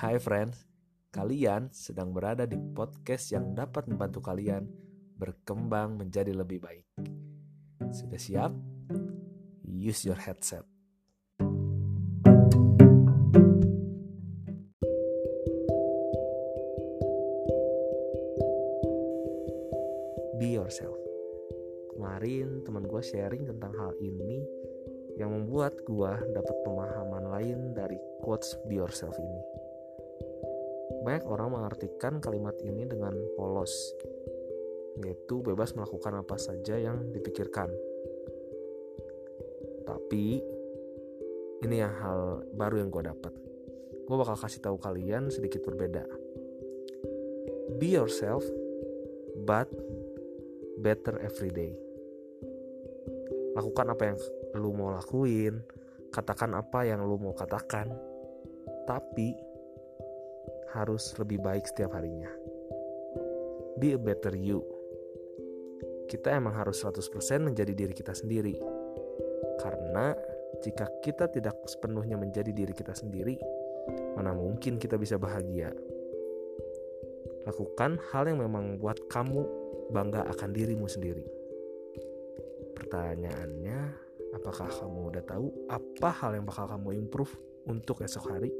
Hai friends, kalian sedang berada di podcast yang dapat membantu kalian berkembang menjadi lebih baik. Sudah siap? Use your headset. Be yourself. Kemarin teman gue sharing tentang hal ini yang membuat gue dapat pemahaman lain dari quotes Be Yourself ini. Banyak orang mengartikan kalimat ini dengan polos, yaitu bebas melakukan apa saja yang dipikirkan. Tapi ini yang hal baru yang gue dapat. Gue bakal kasih tahu kalian sedikit berbeda. Be yourself, but better every day. Lakukan apa yang lu mau lakuin, katakan apa yang lu mau katakan, tapi harus lebih baik setiap harinya. Be a better you. Kita emang harus 100% menjadi diri kita sendiri. Karena jika kita tidak sepenuhnya menjadi diri kita sendiri, mana mungkin kita bisa bahagia. Lakukan hal yang memang buat kamu bangga akan dirimu sendiri. Pertanyaannya, apakah kamu udah tahu apa hal yang bakal kamu improve untuk esok hari?